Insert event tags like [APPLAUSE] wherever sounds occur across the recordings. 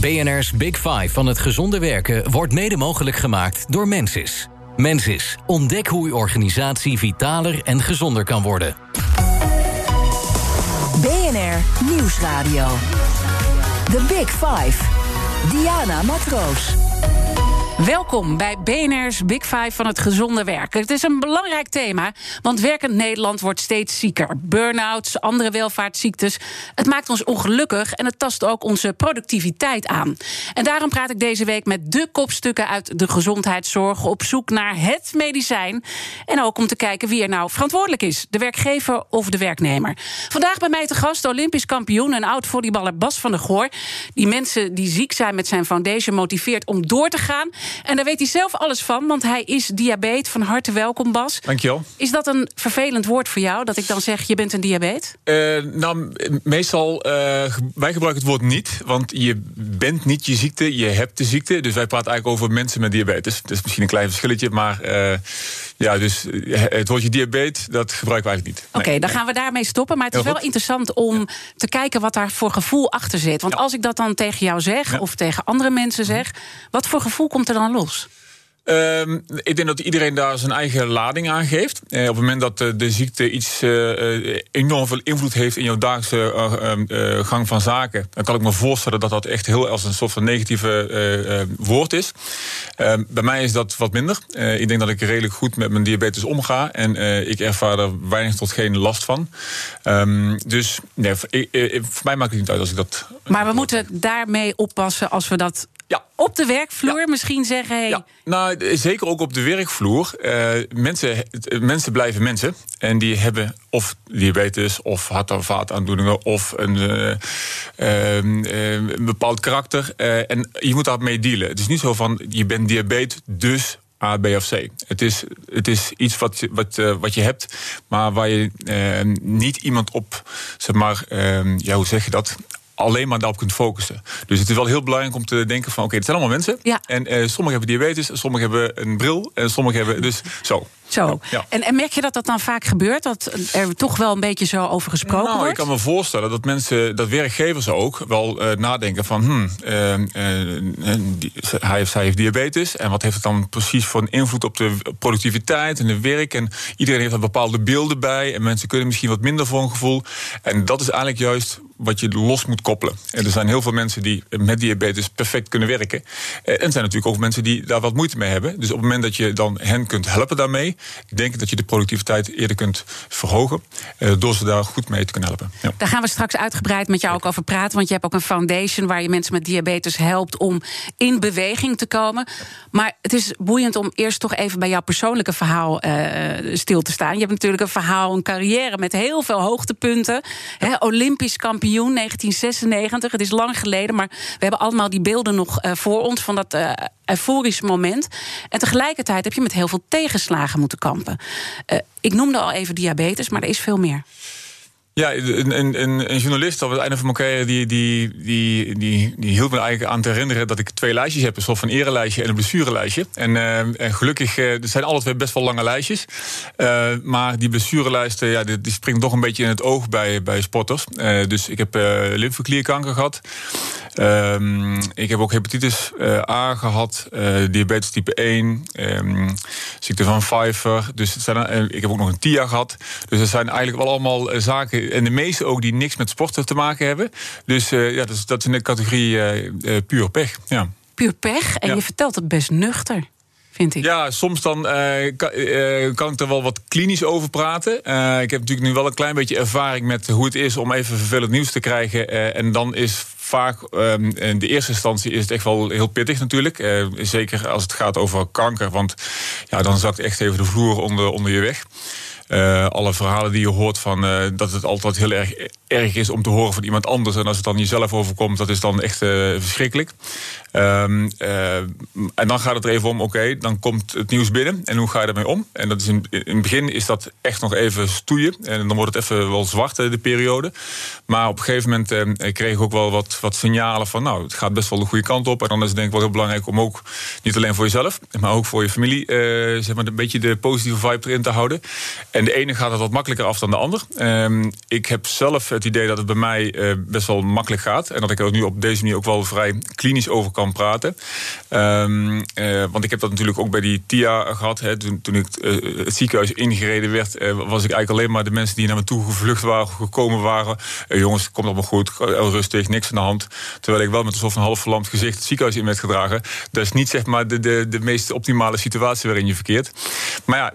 BNR's Big Five van het gezonde werken wordt mede mogelijk gemaakt door Mensis. Mensis, ontdek hoe uw organisatie vitaler en gezonder kan worden. BNR Nieuwsradio. The Big Five. Diana Matroos. Welkom bij BNR's Big Five van het gezonde werken. Het is een belangrijk thema, want werkend Nederland wordt steeds zieker. Burn-outs, andere welvaartsziektes. Het maakt ons ongelukkig en het tast ook onze productiviteit aan. En daarom praat ik deze week met de kopstukken uit de gezondheidszorg... op zoek naar het medicijn. En ook om te kijken wie er nou verantwoordelijk is. De werkgever of de werknemer. Vandaag bij mij te gast Olympisch kampioen en oud-volleyballer Bas van der Goor... die mensen die ziek zijn met zijn foundation motiveert om door te gaan... En daar weet hij zelf alles van, want hij is diabetes. Van harte welkom, Bas. Dankjewel. Is dat een vervelend woord voor jou, dat ik dan zeg, je bent een diabetes? Uh, nou, meestal, uh, wij gebruiken het woord niet. Want je bent niet je ziekte, je hebt de ziekte. Dus wij praten eigenlijk over mensen met diabetes. Dat is misschien een klein verschilletje, maar... Uh, ja, dus het woordje diabetes, dat gebruiken we eigenlijk niet. Oké, okay, dan gaan we daarmee stoppen. Maar het is wel interessant om te kijken wat daar voor gevoel achter zit. Want ja. als ik dat dan tegen jou zeg, ja. of tegen andere mensen zeg... wat voor gevoel komt er dan los? Um, ik denk dat iedereen daar zijn eigen lading aan geeft. Eh, op het moment dat de, de ziekte iets uh, enorm veel invloed heeft in jouw dagelijkse uh, gang van zaken, dan kan ik me voorstellen dat dat echt heel als een soort van negatieve woord is. Ehm, bij mij is dat wat minder. ik denk dat ik redelijk goed met mijn diabetes omga en ik ervaar er weinig tot geen last van. Dus nee, voor, voor mij maakt het niet uit als ik dat. Maar we moeten daarmee oppassen als we dat. Op de werkvloer ja. misschien zeggen. Hey. Ja. Nou, zeker ook op de werkvloer. Uh, mensen, mensen blijven mensen. En die hebben of diabetes, of hart- en vaataandoeningen, of een, uh, uh, een bepaald karakter. en je moet daarmee dealen. Het is niet zo van je bent diabetes, dus A, B of C. Het is, het is iets wat, wat, uh, wat je hebt, maar waar je uh, niet iemand op, zeg maar, uh, ja, hoe zeg je dat? Alleen maar daarop kunt focussen. Dus het is wel heel belangrijk om te denken van... oké, okay, het zijn allemaal mensen. Ja. En uh, sommigen hebben diabetes, sommigen hebben een bril... en sommigen hebben dus zo. Zo. Ja. En, en, merk je dat dat dan vaak gebeurt? Dat er toch wel een beetje zo over gesproken nou, wordt? Ik kan me voorstellen dat mensen, dat werkgevers ook wel uh, nadenken van... Hmm, uh, die, hij of zij heeft diabetes. En wat heeft het dan precies voor een invloed op de productiviteit en de werk? En iedereen heeft er bepaalde beelden bij. En mensen kunnen misschien wat minder voor een gevoel. En dat is eigenlijk juist wat je los moet koppelen. En er zijn heel veel mensen die met diabetes perfect kunnen werken. En er zijn natuurlijk ook mensen die daar wat moeite mee hebben. Dus op het moment dat je dan hen kunt helpen daarmee... denk ik dat je de productiviteit eerder kunt verhogen... door ze daar goed mee te kunnen helpen. Ja. Daar gaan we straks uitgebreid met jou ook over praten... want je hebt ook een foundation waar je mensen met diabetes helpt... om in beweging te komen. Maar het is boeiend om eerst toch even bij jouw persoonlijke verhaal uh, stil te staan. Je hebt natuurlijk een verhaal, een carrière met heel veel hoogtepunten. Olympisch kampioen 1996. Het is lang geleden, maar we hebben allemaal die beelden nog uh, voor ons van dat euforische moment. En tegelijkertijd heb je met heel veel tegenslagen moeten kampen. Uh, ik noemde al even diabetes, maar er is veel meer. Ja, een, een, een, journalist op het einde van mijn carrière... Die, die, die, die, die hield me eigenlijk aan te herinneren... dat ik twee lijstjes heb. Een soort van erelijstje en een blessurelijstje. En, uh, en gelukkig, uh, er zijn alle twee best wel lange lijstjes. Uh, maar die blessurelijst, ja, die, springt toch een beetje in het oog bij, bij sporters. dus ik heb lymfeklierkanker gehad. Um, ik heb ook hepatitis A gehad. diabetes type 1. Um, ziekte van Pfeiffer. Dus het zijn, ik heb ook nog een TIA gehad. Dus er zijn eigenlijk wel allemaal zaken en de meeste ook die niks met sporten te maken hebben. Dus ja, dat is, dat is in de categorie puur pech. Ja. Puur pech? En ja. je vertelt het best nuchter. Vind ik. Ja, soms dan kan, kan, ik er wel wat klinisch over praten. ik heb natuurlijk nu wel een klein beetje ervaring met hoe het is om even vervelend nieuws te krijgen. en dan is vaak um, in de eerste instantie is het echt wel heel pittig natuurlijk. Zeker als het gaat over kanker. Want ja, dan zakt echt even de vloer onder, onder je weg. Alle verhalen die je hoort van dat het altijd heel erg erg is om te horen van iemand anders. En als het dan jezelf overkomt, dat is dan echt verschrikkelijk. Um, en dan gaat het er even om, oké, dan komt het nieuws binnen. En hoe ga je daarmee om? En dat is in, in het begin is dat echt nog even stoeien. En dan wordt het even wel zwart, de periode. Maar op een gegeven moment uh, kreeg ik ook wel wat, wat signalen van... nou, het gaat best wel de goede kant op. En dan is het denk ik wel heel belangrijk om ook, niet alleen voor jezelf... maar ook voor je familie, zeg maar, een beetje de positieve vibe erin te houden. En de ene gaat het wat makkelijker af dan de ander. Um, ik heb zelf het idee dat het bij mij uh, best wel makkelijk gaat. En dat ik er nu op deze manier ook wel vrij klinisch over kan praten. Um, want ik heb dat natuurlijk ook bij die TIA gehad. Hè. Toen, toen ik het ziekenhuis ingereden werd... was ik eigenlijk alleen maar de mensen die naar me toe gevlucht waren, gekomen waren. jongens, komt allemaal goed, rustig, niks aan de hand. Terwijl ik wel met een soort van half verlamd gezicht het ziekenhuis in werd gedragen. Dat is niet zeg maar de, de, de meest optimale situatie waarin je verkeert. Maar ja,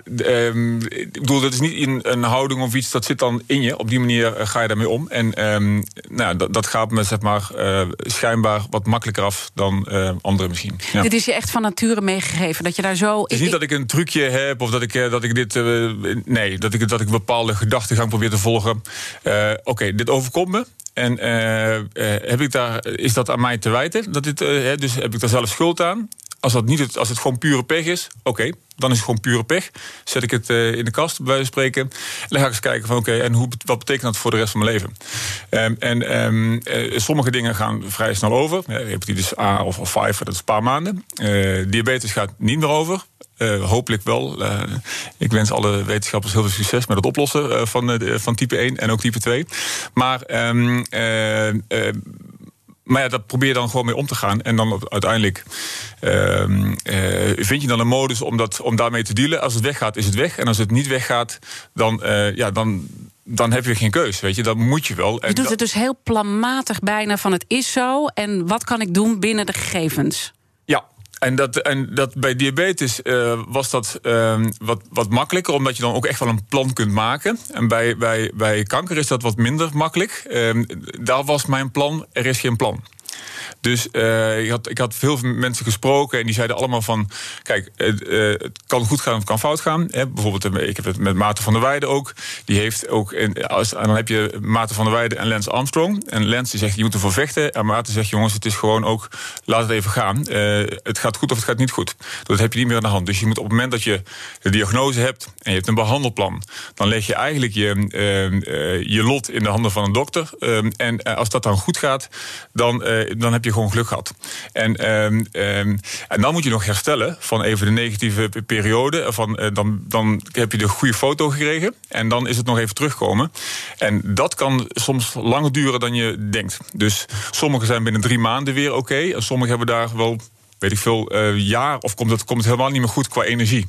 um, ik bedoel, dat is niet een, een houding of iets, dat zit dan in je. Op die manier ga je daarmee om. En um, nou, dat, dat gaat me zeg maar uh, schijnbaar wat makkelijker af dan uh, anderen misschien. Ja. Dit is je echt van nature meegegeven, dat je daar zo... Het is niet dat ik een trucje heb of dat ik, dat ik dit... Uh, nee, dat ik, dat ik bepaalde gedachtegang probeer te volgen. Oké, okay, dit overkomt me. En heb ik daar, is dat aan mij te wijten? Dat dit, dus heb ik daar zelf schuld aan? Als, dat niet het, als het gewoon pure pech is, oké, dan is het gewoon pure pech. Zet ik het uh, in de kast, bij spreken. En dan ga ik eens kijken van oké, en hoe, wat betekent dat voor de rest van mijn leven? Um, en um, uh, sommige dingen gaan vrij snel over. Ja, hepatitis A of, of 5, dat is een paar maanden. Uh, diabetes gaat niet meer over. Hopelijk wel. Ik wens alle wetenschappers heel veel succes met het oplossen van, van type 1 en ook type 2. Maar um, maar ja, dat probeer je dan gewoon mee om te gaan. En dan uiteindelijk uh, uh, vind je dan een modus om, dat, om daarmee te dealen. Als het weggaat, is het weg. En als het niet weggaat, dan, uh, ja, dan, dan heb je geen keus. Weet je, dat moet je wel. Je doet het dus heel planmatig bijna van het is zo. En wat kan ik doen binnen de gegevens? En dat, en dat bij diabetes uh, was dat uh, wat, wat makkelijker, omdat je dan ook echt wel een plan kunt maken. En bij, bij, bij kanker is dat wat minder makkelijk. Uh, daar was mijn plan, er is geen plan. Dus uh, ik, had, ik had veel mensen gesproken en die zeiden allemaal van... kijk, het kan goed gaan of het kan fout gaan. Hè. Bijvoorbeeld, ik heb het met Maarten van der Weijden ook. Die heeft ook en, dan heb je Maarten van der Weijden en Lance Armstrong. En Lance die zegt, je moet ervoor vechten. En Maarten zegt, jongens, het is gewoon ook... laat het even gaan. Het gaat goed of het gaat niet goed. Dat heb je niet meer aan de hand. Dus je moet op het moment dat je de diagnose hebt... en je hebt een behandelplan... dan leg je eigenlijk je, je lot in de handen van een dokter. en als dat dan goed gaat, dan, dan heb je gewoon geluk gehad. En, um, um, en dan moet je nog herstellen van even de negatieve periode. Van, uh, dan, dan heb je de goede foto gekregen. En dan is het nog even terugkomen. En dat kan soms langer duren dan je denkt. Dus sommige zijn binnen drie maanden weer oké. En sommige hebben daar wel weet ik veel, uh, jaar of komt het, komt het helemaal niet meer goed qua energie.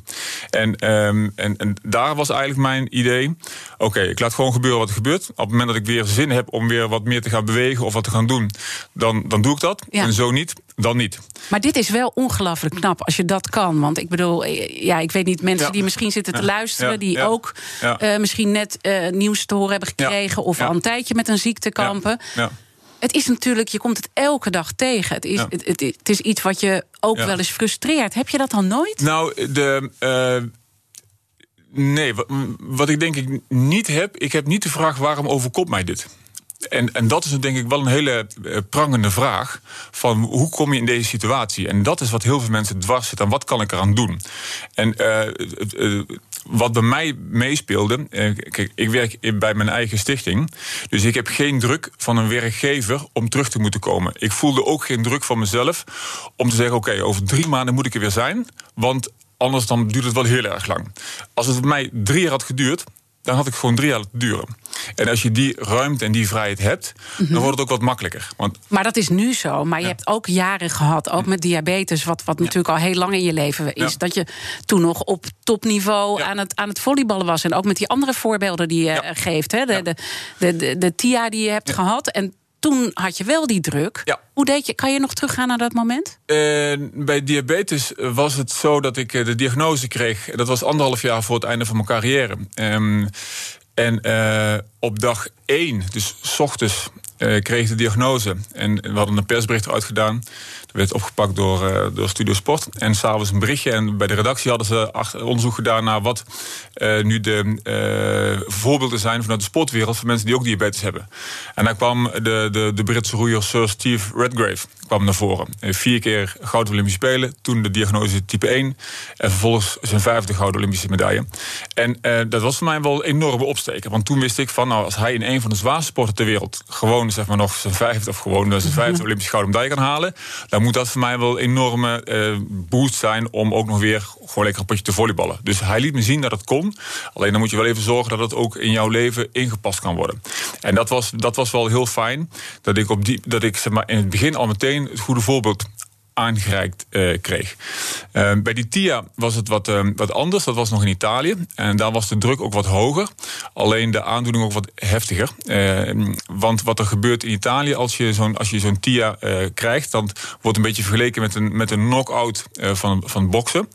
En, um, en, en daar was eigenlijk mijn idee: oké, okay, ik laat gewoon gebeuren wat er gebeurt. Op het moment dat ik weer zin heb om weer wat meer te gaan bewegen of wat te gaan doen, dan, dan doe ik dat. Ja. En zo niet, dan niet. Maar dit is wel ongelooflijk knap als je dat kan. Want ik bedoel, ja, ik weet niet, mensen ja. die misschien zitten te luisteren, ja. die ook uh, misschien net uh, nieuws te horen hebben gekregen of al een tijdje met een ziekte kampen. Het is natuurlijk, je komt het elke dag tegen. Het is, het, het, het, is iets wat je ook wel eens frustreert. Heb je dat dan nooit? Nou, de. Uh, nee, wat, wat ik denk ik niet heb, ik heb niet de vraag waarom overkomt mij dit. En, en dat is denk ik wel een hele prangende vraag. Van hoe kom je in deze situatie? En dat is wat heel veel mensen dwars zit. En wat kan ik eraan doen? En uh, uh, wat bij mij meespeelde. Kijk, ik werk bij mijn eigen stichting. Dus ik heb geen druk van een werkgever om terug te moeten komen. Ik voelde ook geen druk van mezelf om te zeggen: oké, over drie maanden moet ik er weer zijn. Want anders dan duurt het wel heel erg lang. Als het mij drie jaar had geduurd, dan had ik gewoon drie jaar laten duren. En als je die ruimte en die vrijheid hebt, mm-hmm. dan wordt het ook wat makkelijker. Want maar dat is nu zo. Maar je hebt ook jaren gehad, ook met diabetes, wat, wat ja. natuurlijk al heel lang in je leven is. Ja. Dat je toen nog op topniveau aan, het, aan het volleyballen was. En ook met die andere voorbeelden die je geeft. Hè? De, de, de, de, de TIA die je hebt gehad. En toen had je wel die druk. Ja. Hoe deed je? Kan je nog teruggaan naar dat moment? Uh, bij diabetes was het zo dat ik de diagnose kreeg. Dat was anderhalf jaar voor het einde van mijn carrière. Um, en uh, op dag één, dus s ochtends uh, kreeg de diagnose. En we hadden een persbericht uitgedaan werd opgepakt door, uh, door Studio Sport. En s'avonds een berichtje. En bij de redactie hadden ze onderzoek gedaan naar wat uh, nu de voorbeelden zijn vanuit de sportwereld van mensen die ook diabetes hebben. En daar kwam de, de, de Britse roeier Sir Steve Redgrave kwam naar voren. Vier keer goud Olympische Spelen, toen de diagnose type 1. En vervolgens zijn vijfde gouden Olympische medaille. En dat was voor mij wel een enorme opsteken. Want toen wist ik van, nou, als hij in een van de zwaarste sporten ter wereld gewoon zeg maar nog zijn vijfde of gewoon zijn vijfde Olympische gouden medaille kan halen, dan moet dat voor mij wel een enorme uh, boost zijn om ook nog weer gewoon lekker een potje te volleyballen. Dus hij liet me zien dat het kon. Alleen dan moet je wel even zorgen dat het ook in jouw leven ingepast kan worden. En dat was, dat was wel heel fijn. Dat ik, op die, dat ik zeg maar, in het begin al meteen het goede voorbeeld aangereikt uh, kreeg. Uh, bij die TIA was het wat, uh, wat anders. Dat was nog in Italië. En daar was de druk ook wat hoger. Alleen de aandoening ook wat heftiger. want wat er gebeurt in Italië als je zo'n zo'n TIA krijgt... dan wordt een beetje vergeleken met een, met een knock-out van, van boksen.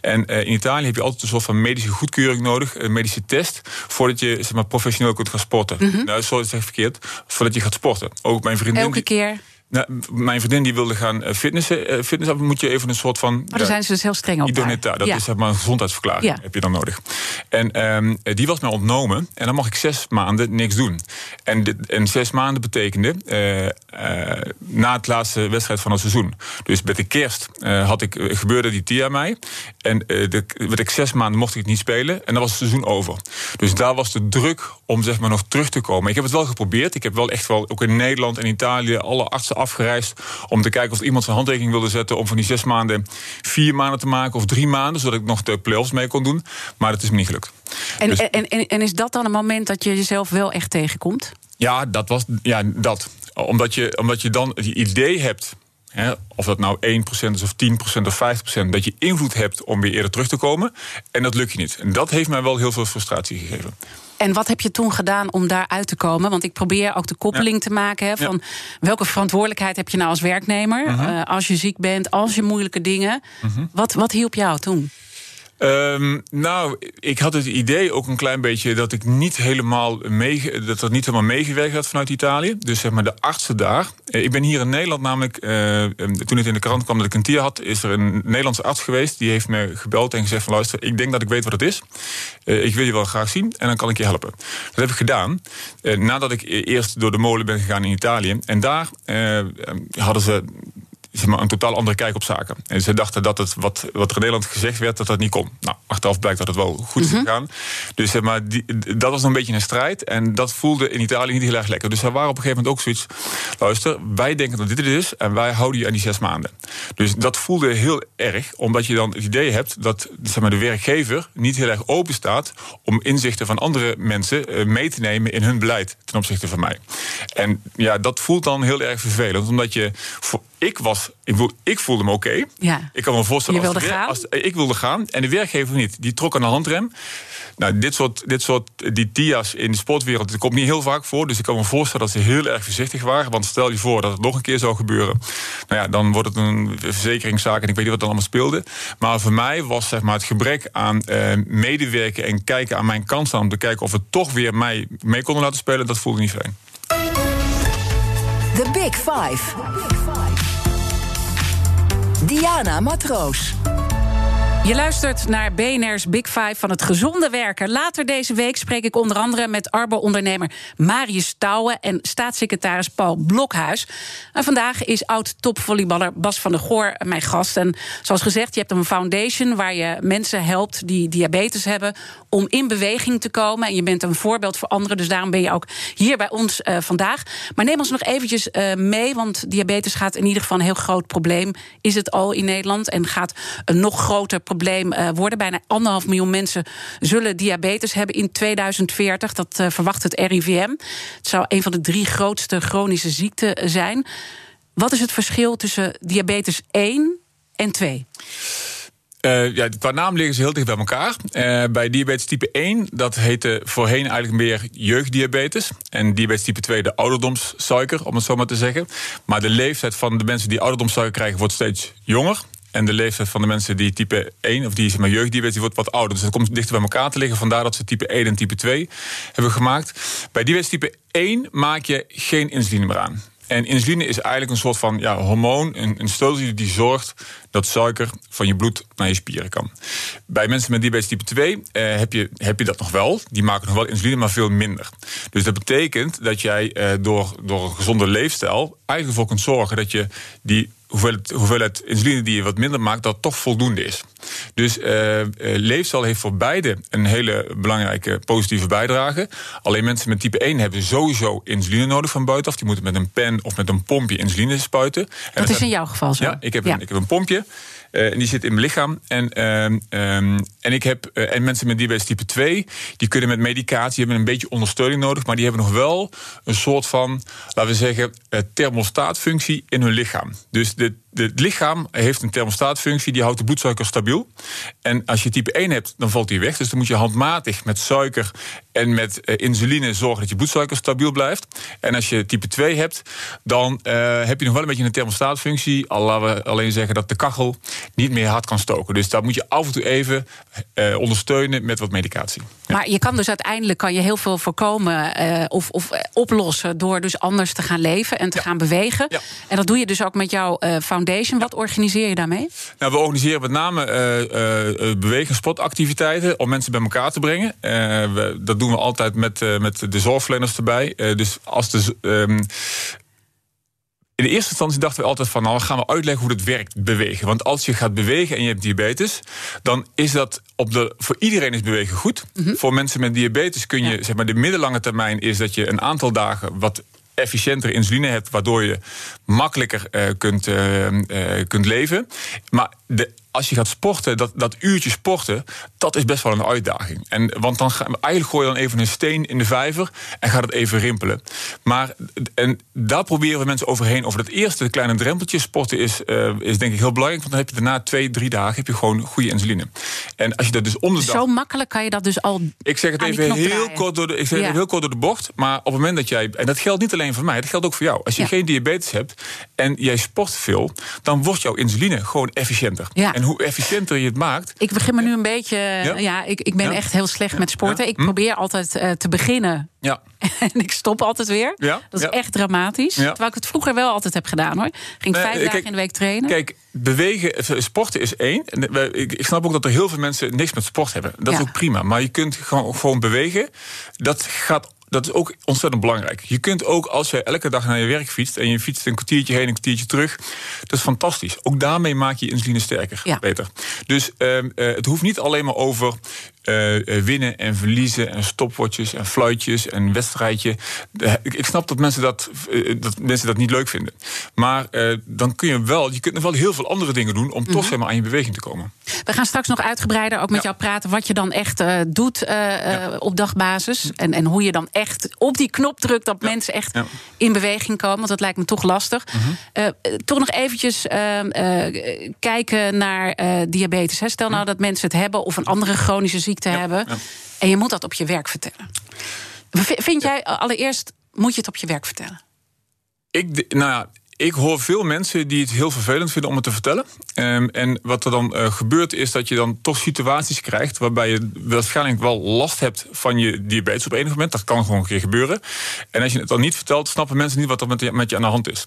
En in Italië heb je altijd een soort van medische goedkeuring nodig. Een medische test. Voordat je zeg maar, professioneel kunt gaan sporten. Mm -hmm. Nou, sorry, zeg verkeerd. Voordat je gaat sporten. Ook mijn vriendin... Elke keer? Nou, mijn vriendin die wilde gaan eh, fitnessen. Uh, fitness moet je even een soort van. Maar daar zijn ze dus heel streng op. Idonita, dat is zeg maar een gezondheidsverklaring. Ja. Heb je dan nodig. En um, die was mij ontnomen. En dan mag ik zes maanden niks doen. En, dit, en zes maanden betekende uh, na het laatste wedstrijd van het seizoen. Dus met de kerst had ik, gebeurde die TIA mij. En de, werd ik zes maanden mocht ik niet spelen. En dan was het seizoen over. Dus daar was de druk om zeg maar nog terug te komen. Ik heb het wel geprobeerd. Ik heb wel echt wel ook in Nederland en Italië alle artsen afgereisd om te kijken of iemand zijn handtekening wilde zetten om van die zes maanden vier maanden te maken of drie maanden, zodat ik nog de play-offs mee kon doen. Maar dat is me niet gelukt. En, dus- en, en, en is dat dan een moment dat je jezelf wel echt tegenkomt? Ja, dat was ja, dat. Omdat je, omdat je dan het idee hebt of dat nou 1% is of 10% of 5%, dat je invloed hebt om weer eerder terug te komen. En dat lukt je niet. En dat heeft mij wel heel veel frustratie gegeven. En wat heb je toen gedaan om daaruit te komen? Want ik probeer ook de koppeling te maken hè, van welke verantwoordelijkheid heb je nou als werknemer uh als je ziek bent, als je moeilijke dingen. Mhm. wat, wat hielp jou toen? Um, nou, ik had het idee ook een klein beetje dat ik niet helemaal mee, dat dat niet helemaal meegewerkt had vanuit Italië. Dus zeg maar de artsen daar. Eh, ik ben hier in Nederland namelijk, uh, toen het in de krant kwam dat ik een tier had, is er een Nederlandse arts geweest. Die heeft me gebeld en gezegd van luister, ik denk dat ik weet wat het is. Uh, ik wil je wel graag zien en dan kan ik je helpen. Dat heb ik gedaan. nadat ik e-, eerst door de molen ben gegaan in Italië. En daar hadden ze zeg maar, een totaal andere kijk op zaken. En ze dachten dat het wat, wat er in Nederland gezegd werd, dat dat niet kon. Nou, achteraf blijkt dat het wel goed is mhm. gegaan. Dus zeg maar, die, dat was een beetje een strijd. En dat voelde in Italië niet heel erg lekker. Dus er waren op een gegeven moment ook zoiets. Luister, wij denken dat dit het is. En wij houden je aan die zes maanden. Dus dat voelde heel erg. Omdat je dan het idee hebt dat zeg maar, de werkgever niet heel erg open staat. om inzichten van andere mensen eh, mee te nemen in hun beleid ten opzichte van mij. En ja, dat voelt dan heel erg vervelend. Omdat je ik was, ik, ik voelde me oké. Ja. Ik kan me voorstellen. Je wilde als, gaan? Als, ik wilde gaan en de werkgever niet. Die trok aan de handrem. Nou, dit soort, dit soort die TIA's in de sportwereld, dat komt niet heel vaak voor. Dus ik kan me voorstellen dat ze heel erg voorzichtig waren. Want stel je voor dat het nog een keer zou gebeuren. Nou ja, dan wordt het een verzekeringszaak en ik weet niet wat dan allemaal speelde. Maar voor mij was zeg maar, het gebrek aan eh, medewerken en kijken aan mijn kans om te kijken of we toch weer mij mee konden laten spelen, dat voelde niet fijn. The Big Five. Diana Matroos. Je luistert naar BNR's Big Five van het gezonde werken. Later deze week spreek ik onder andere met Arbo-ondernemer Marius Touwen en staatssecretaris Paul Blokhuis. En vandaag is oud-topvolleyballer Bas van der Goor mijn gast. En zoals gezegd, je hebt een foundation waar je mensen helpt die diabetes hebben om in beweging te komen. En je bent een voorbeeld voor anderen, dus daarom ben je ook hier bij ons uh, vandaag. Maar neem ons nog eventjes uh, mee, want diabetes gaat in ieder geval een heel groot probleem. Is het al in Nederland en gaat een nog groter probleem uh, worden. Bijna anderhalf miljoen mensen zullen diabetes hebben in 2040. Dat verwacht het RIVM. Het zou een van de drie grootste chronische ziekten zijn. Wat is het verschil tussen diabetes 1 en 2? Uh, ja, qua naam liggen ze heel dicht bij elkaar. Bij diabetes type 1, dat heette voorheen eigenlijk meer jeugddiabetes. En diabetes type 2 de ouderdomssuiker, om het zo maar te zeggen. Maar de leeftijd van de mensen die ouderdomssuiker krijgen wordt steeds jonger. En de leeftijd van de mensen die type 1, of die zeg maar, jeugddiabetes, die wordt wat ouder. Dus dat komt dichter bij elkaar te liggen. Vandaar dat ze type 1 en type 2 hebben gemaakt. Bij diabetes type 1 maak je geen insuline meer aan. En insuline is eigenlijk een soort van ja, hormoon, een, een die zorgt dat suiker van je bloed naar je spieren kan. Bij mensen met diabetes type 2 eh, heb, je, heb je dat nog wel. Die maken nog wel insuline, maar veel minder. Dus dat betekent dat jij eh, door, door een gezonde leefstijl eigenlijk ervoor kunt zorgen dat je die hoeveelheid, hoeveelheid insuline die je wat minder maakt, dat toch voldoende is. Dus uh, leefstijl heeft voor beide een hele belangrijke positieve bijdrage. Alleen mensen met type 1 hebben sowieso insuline nodig van buitenaf. Die moeten met een pen of met een pompje insuline spuiten. En dat, is in jouw geval zo? Ja, ik heb, Een, ik heb een pompje. Uh, en die zit in mijn lichaam. En, uh, um, en, ik heb, uh, en mensen met diabetes type 2, die kunnen met medicatie hebben een beetje ondersteuning nodig. Maar die hebben nog wel een soort van, laten we zeggen, thermostaatfunctie in hun lichaam. Dus de, het lichaam heeft een thermostaatfunctie, die houdt de bloedsuiker stabiel. En als je type 1 hebt, dan valt die weg. Dus dan moet je handmatig met suiker en met uh, insuline zorgen dat je bloedsuiker stabiel blijft. En als je type 2 hebt, dan uh, heb je nog wel een beetje een thermostaatfunctie. Al laten we alleen zeggen dat de kachel niet meer hard kan stoken. Dus daar moet je af en toe even uh, ondersteunen met wat medicatie. Ja. Maar je kan dus uiteindelijk kan je heel veel voorkomen of, of oplossen door dus anders te gaan leven en te ja. gaan bewegen. Ja. En dat doe je dus ook met jouw foundation. Wat organiseer je daarmee? Nou, we organiseren met name en sportactiviteiten om mensen bij elkaar te brengen. We, dat doen we altijd met, uh, met de zorgverleners erbij. Uh, dus als de. Um, in de eerste instantie dachten we altijd van, nou gaan we uitleggen hoe het werkt, bewegen. Want als je gaat bewegen en je hebt diabetes, dan is dat op de, voor iedereen is bewegen goed. Mm -hmm. Voor mensen met diabetes kun je, ja. zeg maar, de middellange termijn is dat je een aantal dagen wat efficiënter insuline hebt, waardoor je makkelijker uh, kunt, uh, kunt leven. Maar de als je gaat sporten, dat, dat uurtje sporten, dat is best wel een uitdaging. En, want dan eigenlijk gooi je dan even een steen in de vijver en gaat het even rimpelen. Maar en daar proberen we mensen overheen. Over dat eerste kleine drempeltje sporten is, is denk ik heel belangrijk. Want dan heb je daarna twee, drie dagen heb je gewoon goede insuline. En als je dat dus om de dag... Zo makkelijk kan je dat dus al. Ik zeg het even heel kort, door de, ik zeg ja. het heel kort door de bocht. Maar op het moment dat jij. En dat geldt niet alleen voor mij, dat geldt ook voor jou. Als je ja. geen diabetes hebt en jij sport veel, dan wordt jouw insuline gewoon efficiënter. Ja. En hoe efficiënter je het maakt. Ik begin me nu een beetje. Ja, ik, ik ben echt heel slecht met sporten. Ik hm? probeer altijd uh, te beginnen. Ja. [LAUGHS] en ik stop altijd weer. Ja? Dat is echt dramatisch. Terwijl ik het vroeger wel altijd heb gedaan hoor. Ging vijf nee, dagen in de week trainen. Kijk, bewegen, sporten is één. Ik snap ook dat er heel veel mensen niks met sport hebben. Dat is ook prima. Maar je kunt gewoon, gewoon bewegen. Dat gaat dat is ook ontzettend belangrijk. Je kunt ook, als je elke dag naar je werk fietst... en je fietst een kwartiertje heen, een kwartiertje terug... dat is fantastisch. Ook daarmee maak je insuline sterker, ja. beter. Dus uh, het hoeft niet alleen maar over uh, winnen en verliezen... en stopwatches en fluitjes en wedstrijdje. Ik, ik, snap dat mensen dat, dat mensen dat niet leuk vinden. Maar dan kun je wel... je kunt nog wel heel veel andere dingen doen... om mm -hmm. toch zeg maar, aan je beweging te komen. We gaan straks nog uitgebreider ook met ja. jou praten... wat je dan echt doet ja. op dagbasis... En, en hoe je dan echt op die knop drukt dat ja. mensen echt in beweging komen. Want dat lijkt me toch lastig. Uh, toch nog eventjes kijken naar eh, diabetes. Hè. Stel nou dat mensen het hebben of een andere chronische ziekte ja. hebben. En je moet dat op je werk vertellen. Vind jij allereerst, moet je het op je werk vertellen? Ik, nou ja, ik hoor veel mensen die het heel vervelend vinden om het te vertellen. Um, en wat er dan uh, gebeurt is dat je dan toch situaties krijgt... waarbij je waarschijnlijk wel last hebt van je diabetes op enig moment. Dat kan gewoon een keer gebeuren. En als je het dan niet vertelt, snappen mensen niet wat er met je, aan de hand is.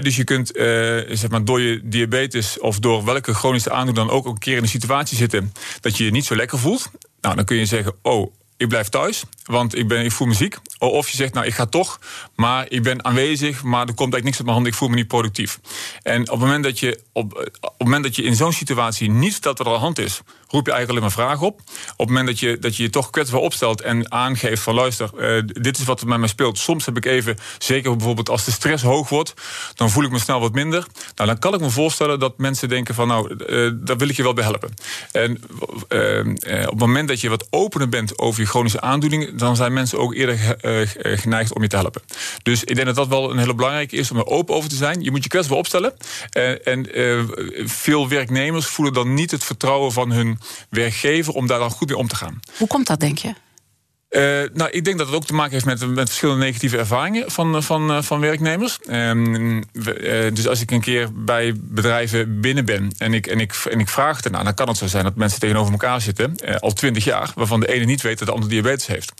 Dus je kunt uh, zeg maar door je diabetes of door welke chronische aandoening dan ook... een keer in een situatie zitten dat je je niet zo lekker voelt. Nou, dan kun je zeggen, oh, ik blijf thuis, want ik, ben, ik voel me ziek. Of je zegt, nou, ik ga toch, maar ik ben aanwezig... maar er komt eigenlijk niks op mijn hand, ik voel me niet productief. En op het moment dat je, op, op het moment dat je in zo'n situatie niet vertelt wat er aan de hand is... roep je eigenlijk alleen maar vragen op. Op het moment dat je dat je, je toch kwetsbaar opstelt en aangeeft van... luister, uh, dit is wat er met mij speelt. Soms heb ik even, zeker bijvoorbeeld als de stress hoog wordt... dan voel ik me snel wat minder. Nou, dan kan ik me voorstellen dat mensen denken van... nou, uh, daar wil ik je wel bij helpen. En op het moment dat je wat opener bent over je chronische aandoening... dan zijn mensen ook eerder geneigd om je te helpen. Dus ik denk dat dat wel een hele belangrijke is om er open over te zijn. Je moet je kwetsbaar opstellen. en veel werknemers voelen dan niet het vertrouwen van hun werkgever om daar dan goed mee om te gaan. Hoe komt dat, denk je? Uh, nou, ik denk dat het ook te maken heeft met, met verschillende negatieve ervaringen van, van, van werknemers. Um, uh, dus als ik een keer bij bedrijven binnen ben en ik, en ik, en ik vraag ernaar, dan kan het zo zijn dat mensen tegenover elkaar zitten, uh, al twintig jaar, waarvan de ene niet weet dat de andere diabetes heeft.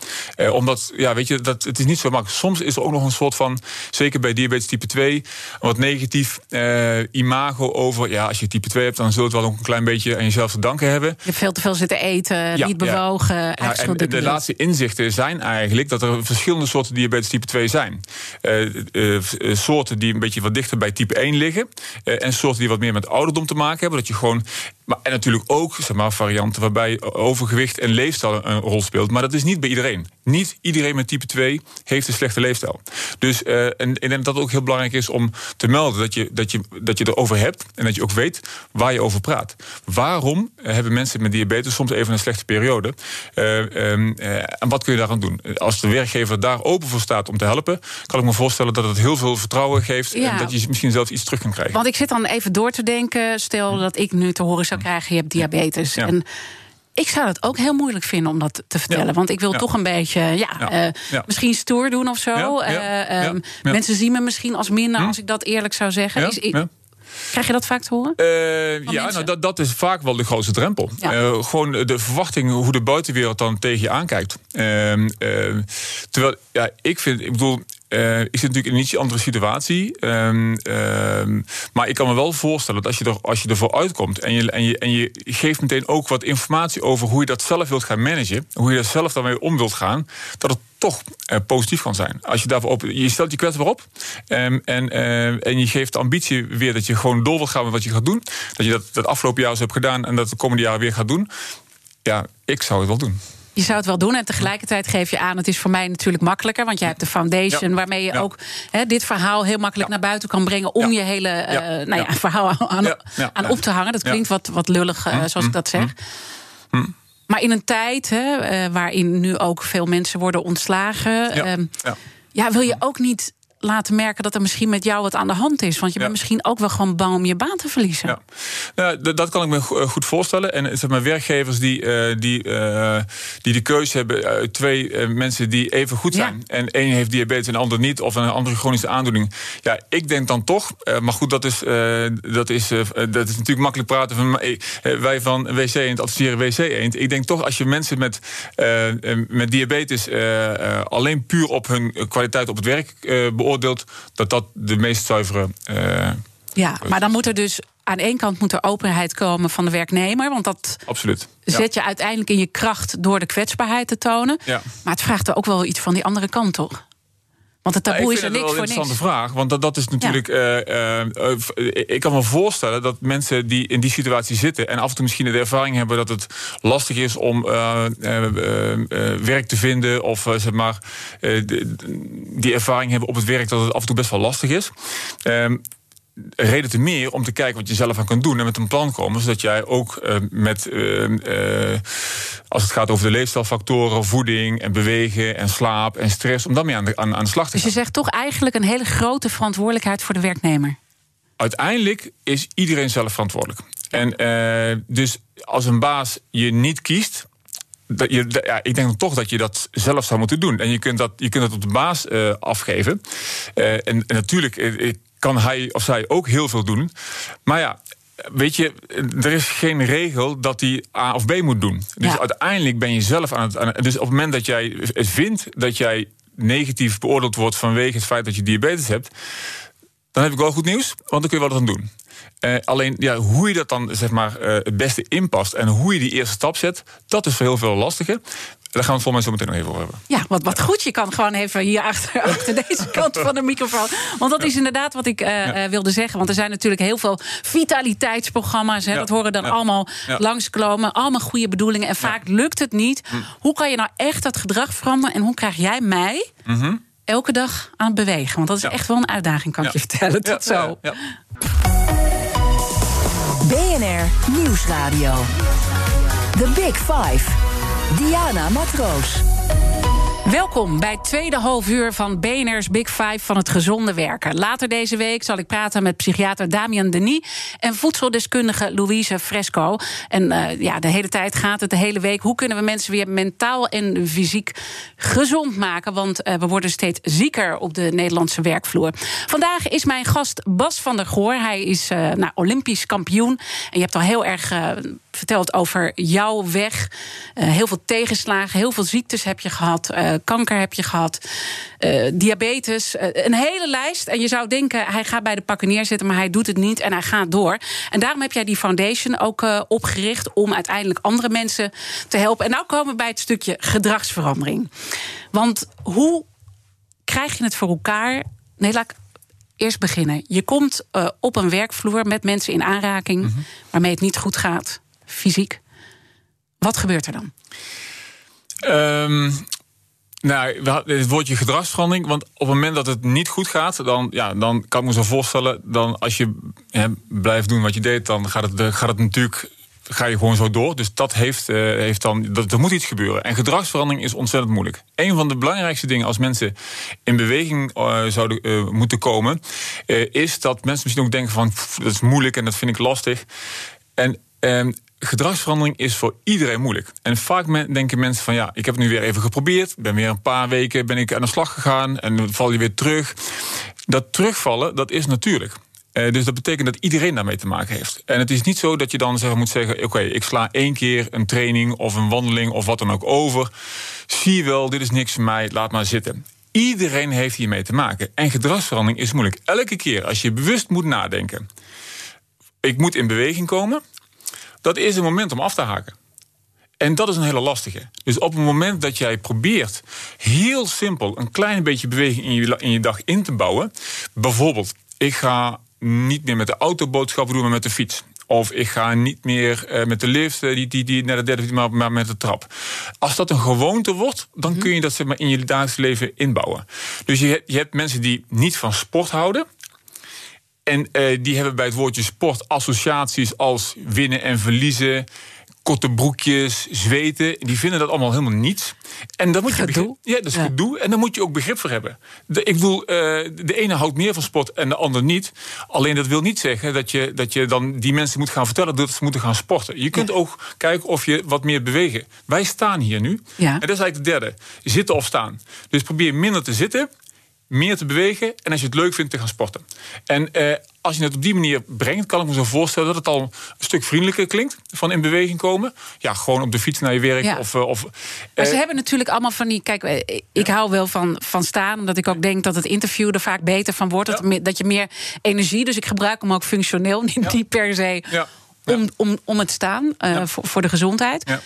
omdat, ja, weet je, dat, het is niet zo makkelijk. Soms is er ook nog een soort van, zeker bij diabetes type 2, een wat negatief imago over, ja, als je type 2 hebt, dan zult het wel ook een klein beetje aan jezelf te danken hebben. Je hebt veel te veel zitten eten, niet bewogen. Ja. Ja, en de laatste zijn eigenlijk dat er verschillende soorten diabetes type 2 zijn. Uh, uh, soorten die een beetje wat dichter bij type 1 liggen. En soorten die wat meer met ouderdom te maken hebben. Dat je gewoon maar, en natuurlijk ook zeg maar, varianten waarbij overgewicht en leefstijl een rol speelt. Maar dat is niet bij iedereen. Niet iedereen met type 2 heeft een slechte leefstijl. Dus uh, en ik denk dat het ook heel belangrijk is om te melden dat je, dat, je, dat je erover hebt en dat je ook weet waar je over praat. Waarom hebben mensen met diabetes soms even een slechte periode? Uh, um, uh, en wat kun je daaraan doen? Als de werkgever daar open voor staat om te helpen, kan ik me voorstellen dat het heel veel vertrouwen geeft ja. en dat je misschien zelfs iets terug kan krijgen. Want ik zit dan even door te denken, stel dat ik nu te horen zou krijgen: je hebt diabetes. En ik zou het ook heel moeilijk vinden om dat te vertellen. Want ik wil toch een beetje, ja, uh, misschien stoer doen of zo. Uh, um, mensen zien me misschien als minder hm? als ik dat eerlijk zou zeggen. Is, ik, Krijg je dat vaak te horen? Uh, ja, nou, dat, dat is vaak wel de grootste drempel. Uh, gewoon de verwachting hoe de buitenwereld dan tegen je aankijkt. Uh, terwijl, ja, ik vind, ik bedoel, uh, ik zit natuurlijk in een iets andere situatie. Um, um, maar ik kan me wel voorstellen dat als je, er, als je ervoor uitkomt en je, en, je, en je geeft meteen ook wat informatie over hoe je dat zelf wilt gaan managen, hoe je daar zelf daarmee om wilt gaan, dat het toch uh, positief kan zijn. Als je daarvoor op, je stelt je kwetsbaar op um, en, uh, en je geeft de ambitie weer dat je gewoon door wilt gaan met wat je gaat doen. Dat je dat, dat afgelopen jaar zo hebt gedaan en dat de komende jaren weer gaat doen. Ja, ik zou het wel doen. Je zou het wel doen en tegelijkertijd geef je aan... het is voor mij natuurlijk makkelijker, want jij hebt de foundation... waarmee je ook dit verhaal heel makkelijk naar buiten kan brengen... om je hele uh, nou ja, [LAUGHS] verhaal aan, aan op te hangen. Dat klinkt wat, wat lullig, uh, zoals ik dat zeg. Maar in een tijd hè, uh, waarin nu ook veel mensen worden ontslagen... Ehm, ja, wil je ook niet laten merken dat er misschien met jou wat aan de hand is. Want je bent misschien ook wel gewoon bang om je baan te verliezen. Ja. Nou, dat kan ik me eh, goed voorstellen. En zeg maar, werkgevers die, uh, die, uh, die de keuze hebben uit twee mensen die even goed zijn. En één heeft diabetes en de ander niet. Of een andere chronische aandoening. Ja, ik denk dan toch. maar goed, dat is, dat is, dat is natuurlijk makkelijk praten van wij van WC Eend adviseren WC Eend. Ik denk toch als je mensen met, met diabetes alleen puur op hun kwaliteit op het werk beoordeelt dat dat de meest zuivere. Uh, ja, maar dan moet er dus aan één kant moet er openheid komen van de werknemer. Want dat Absoluut. zet je uiteindelijk in je kracht door de kwetsbaarheid te tonen. Ja. Maar het vraagt er ook wel iets van die andere kant, toch? Want het taboe is er niks voor niks. Dat is een interessante vraag. Want dat, dat is natuurlijk. Ja. Uh, uh, ik kan me voorstellen dat mensen die in die situatie zitten. en af en toe misschien de ervaring hebben dat het lastig is om werk te vinden. of zeg maar. die ervaring hebben op het werk dat het af en toe best wel lastig is. Reden te meer om te kijken wat je zelf aan kunt doen en met een plan komen, zodat jij ook uh, met, uh, uh, als het gaat over de leefstijlfactoren, voeding en bewegen en slaap en stress, om daarmee aan de, aan, aan de slag te gaan. Dus je zegt toch eigenlijk een hele grote verantwoordelijkheid voor de werknemer? Uiteindelijk is iedereen zelf verantwoordelijk. En dus als een baas je niet kiest, dat je, ja, ik denk toch dat je dat zelf zou moeten doen. En je kunt dat, je kunt dat op de baas uh, afgeven. Uh, en, en, natuurlijk, kan hij of zij ook heel veel doen. Maar ja, weet je, er is geen regel dat hij A of B moet doen. Dus uiteindelijk ben je zelf aan het, aan Dus op het moment dat jij vindt dat jij negatief beoordeeld wordt vanwege het feit dat je diabetes hebt, dan heb ik wel goed nieuws, want dan kun je wat aan doen. Uh, alleen ja, hoe je dat dan zeg maar, uh, het beste inpast en hoe je die eerste stap zet, dat is voor heel veel lastiger. Daar gaan we het volgens mij zo meteen nog even over hebben. Ja, wat, wat goed. Je kan gewoon even hier achter, [LAUGHS] achter deze kant van de microfoon. Want dat is inderdaad wat ik uh, wilde zeggen. Want er zijn natuurlijk heel veel vitaliteitsprogramma's. Hè, Dat horen dan allemaal langskomen. Allemaal goede bedoelingen. En vaak lukt het niet. Hm. Hoe kan je nou echt dat gedrag veranderen? En hoe krijg jij mij... Mhm. Elke dag aan het bewegen. Want dat is echt wel een uitdaging, kan ik je vertellen. Tot zo. BNR Nieuwsradio. The Big Five. Diana Matroos. Welkom bij het tweede halfuur van BNR's Big Five van het gezonde werken. Later deze week zal ik praten met psychiater Damian Denis en voedseldeskundige Louise Fresco. En uh, ja, de hele tijd gaat het, de hele week. Hoe kunnen we mensen weer mentaal en fysiek gezond maken? Want uh, we worden steeds zieker op de Nederlandse werkvloer. Vandaag is mijn gast Bas van der Goor. Hij is uh, nou, Olympisch kampioen. En je hebt al heel erg verteld over jouw weg. heel veel tegenslagen, heel veel ziektes heb je gehad. Uh, kanker heb je gehad, uh, diabetes, een hele lijst. En je zou denken, hij gaat bij de pakken neerzetten, maar hij doet het niet en hij gaat door. En daarom heb jij die foundation ook opgericht om uiteindelijk andere mensen te helpen. En nou komen we bij het stukje gedragsverandering. Want hoe krijg je het voor elkaar? Nee, laat ik eerst beginnen. Je komt op een werkvloer met mensen in aanraking mm -hmm. waarmee het niet goed gaat, fysiek. Wat gebeurt er dan? Um, nou, het woordje gedragsverandering. Want op het moment dat het niet goed gaat, dan, ja, dan kan ik me zo voorstellen. Dan als je blijft doen wat je deed, dan gaat het, gaat het natuurlijk. Ga je gewoon zo door. Dus dat heeft, uh, heeft dan. Dat, er moet iets gebeuren. En gedragsverandering is ontzettend moeilijk. Een van de belangrijkste dingen als mensen in beweging uh, zouden uh, moeten komen. is dat mensen misschien ook denken: van dat is moeilijk en dat vind ik lastig. En ehm, gedragsverandering is voor iedereen moeilijk. En vaak denken mensen van ja, ik heb het nu weer even geprobeerd. Ben weer een paar weken ben ik aan de slag gegaan en dan val je weer terug. Dat terugvallen, dat is natuurlijk. Uh, dus dat betekent dat iedereen daarmee te maken heeft. En het is niet zo dat je dan zeg, moet zeggen: oké, ik sla één keer een training of een wandeling of wat dan ook over. Zie wel, dit is niks voor mij, laat maar zitten. Iedereen heeft hiermee te maken. En gedragsverandering is moeilijk. Elke keer als je bewust moet nadenken: ik moet in beweging komen dat is een moment om af te haken. En dat is een hele lastige. Dus op het moment dat jij probeert heel simpel een klein beetje beweging in je, in je dag in te bouwen. Bijvoorbeeld, ik ga niet meer met de auto boodschappen doen, maar met de fiets. Of ik ga niet meer uh, met de lift, uh, die, die, die naar de derde, maar, maar met de trap. Als dat een gewoonte wordt, dan kun je dat zeg maar, in je dagelijks leven inbouwen. Dus je, je hebt mensen die niet van sport houden. En uh, die hebben bij het woordje sport associaties als winnen en verliezen. Korte broekjes, zweten. Die vinden dat allemaal helemaal niets. En dan moet je begrip, ja, dat is ja. gedoe. En daar moet je ook begrip voor hebben. De, ik bedoel, uh, de ene houdt meer van sport en de ander niet. Alleen dat wil niet zeggen dat je, dat je dan die mensen moet gaan vertellen dat ze moeten gaan sporten. Je kunt ja. ook kijken of je wat meer bewegen. Wij staan hier nu. Ja. En dat is eigenlijk de derde. Zitten of staan. Dus probeer minder te zitten meer te bewegen en als je het leuk vindt te gaan sporten. En eh, als je het op die manier brengt, kan ik me zo voorstellen dat het al een stuk vriendelijker klinkt van in beweging komen. Ja, gewoon op de fiets naar je werk. Ja. Of, of, maar ze hebben natuurlijk allemaal van die. Kijk, ik ja. hou wel van, van staan, omdat ik ook denk dat het interview er vaak beter van wordt. Ja. Dat, dat je meer energie. Dus ik gebruik hem ook functioneel, [LAUGHS] niet, per se om, om, om het staan uh, voor, voor de gezondheid.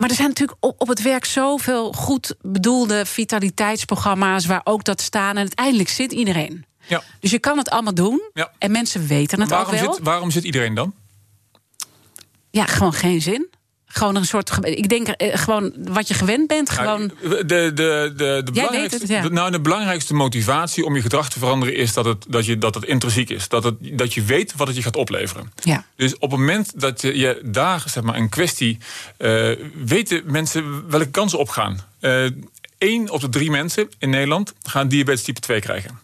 Maar er zijn natuurlijk op, op het werk zoveel goed bedoelde vitaliteitsprogramma's waar ook dat staan. En uiteindelijk zit iedereen. Ja. Dus je kan het allemaal doen. Ja. En mensen weten het waarom ook wel. Zit, waarom zit iedereen dan? Ja, gewoon geen zin. Gewoon een soort. Ik denk eh, gewoon wat je gewend bent. Gewoon... De, de, de, de, belangrijkste, het, ja. de, nou, de belangrijkste motivatie om je gedrag te veranderen is dat het, dat je, dat het intrinsiek is. Dat, het, dat je weet wat het je gaat opleveren. Ja. Dus op het moment dat je, je daar zeg maar, een kwestie. Uh, weten mensen welke kansen opgaan. Uh, één op de drie mensen in Nederland gaan diabetes type 2 krijgen.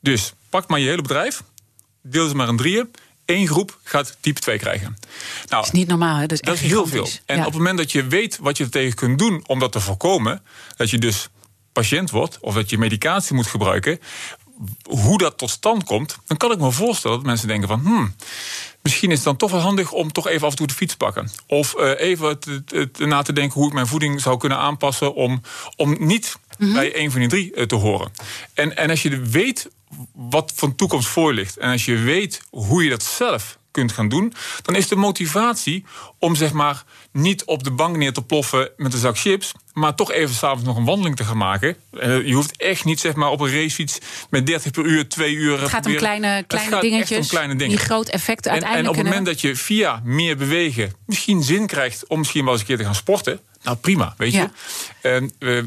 Dus pak maar je hele bedrijf, deel ze maar in drieën. Eén groep gaat type 2 krijgen. Nou, dat is niet normaal, hè? Dat is, dat is heel veel. En ja. op het moment dat je weet wat je er tegen kunt doen om dat te voorkomen, dat je dus patiënt wordt of dat je medicatie moet gebruiken, hoe dat tot stand komt, dan kan ik me voorstellen dat mensen denken van, hmm, misschien is het dan toch wel handig om toch even af en toe de fiets te pakken. Of uh, even te, te, te, na te denken hoe ik mijn voeding zou kunnen aanpassen om, om niet mm -hmm. bij een van die drie uh, te horen. En, en als je weet wat van toekomst voor je ligt en als je weet hoe je dat zelf kunt gaan doen, dan is de motivatie om zeg maar niet op de bank neer te ploffen met een zak chips, maar toch even s'avonds nog een wandeling te gaan maken. Je hoeft echt niet zeg maar op een racefiets met 30 per uur, twee uur. Het gaat om kleine, kleine dingetjes. Om kleine dingen. Die groot effect en, uiteindelijk. En op het moment dat je via meer bewegen misschien zin krijgt om misschien wel eens een keer te gaan sporten, Nou, prima, weet je. En, uh,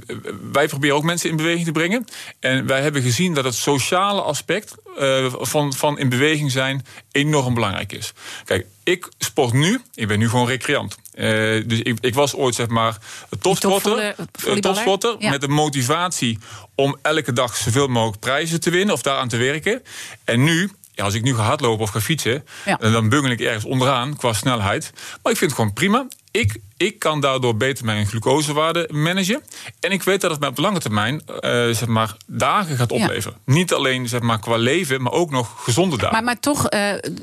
wij proberen ook mensen in beweging te brengen. En wij hebben gezien dat het sociale aspect uh, van, van in beweging zijn enorm belangrijk is. Kijk, ik sport nu, ik ben nu gewoon recreant. Uh, dus ik, ik, was ooit zeg maar topsporter, topsporter ja. met de motivatie om elke dag zoveel mogelijk prijzen te winnen of daaraan te werken. En nu ja, als ik nu ga hardlopen of ga fietsen, ja. dan bungel ik ergens onderaan qua snelheid. Maar ik vind het gewoon prima. Ik, ik kan daardoor beter mijn glucosewaarde managen. En ik weet dat het mij op de lange termijn uh, zeg maar, dagen gaat opleveren. Ja. Niet alleen zeg maar, qua leven, maar ook nog gezonde dagen. Maar, maar toch, uh,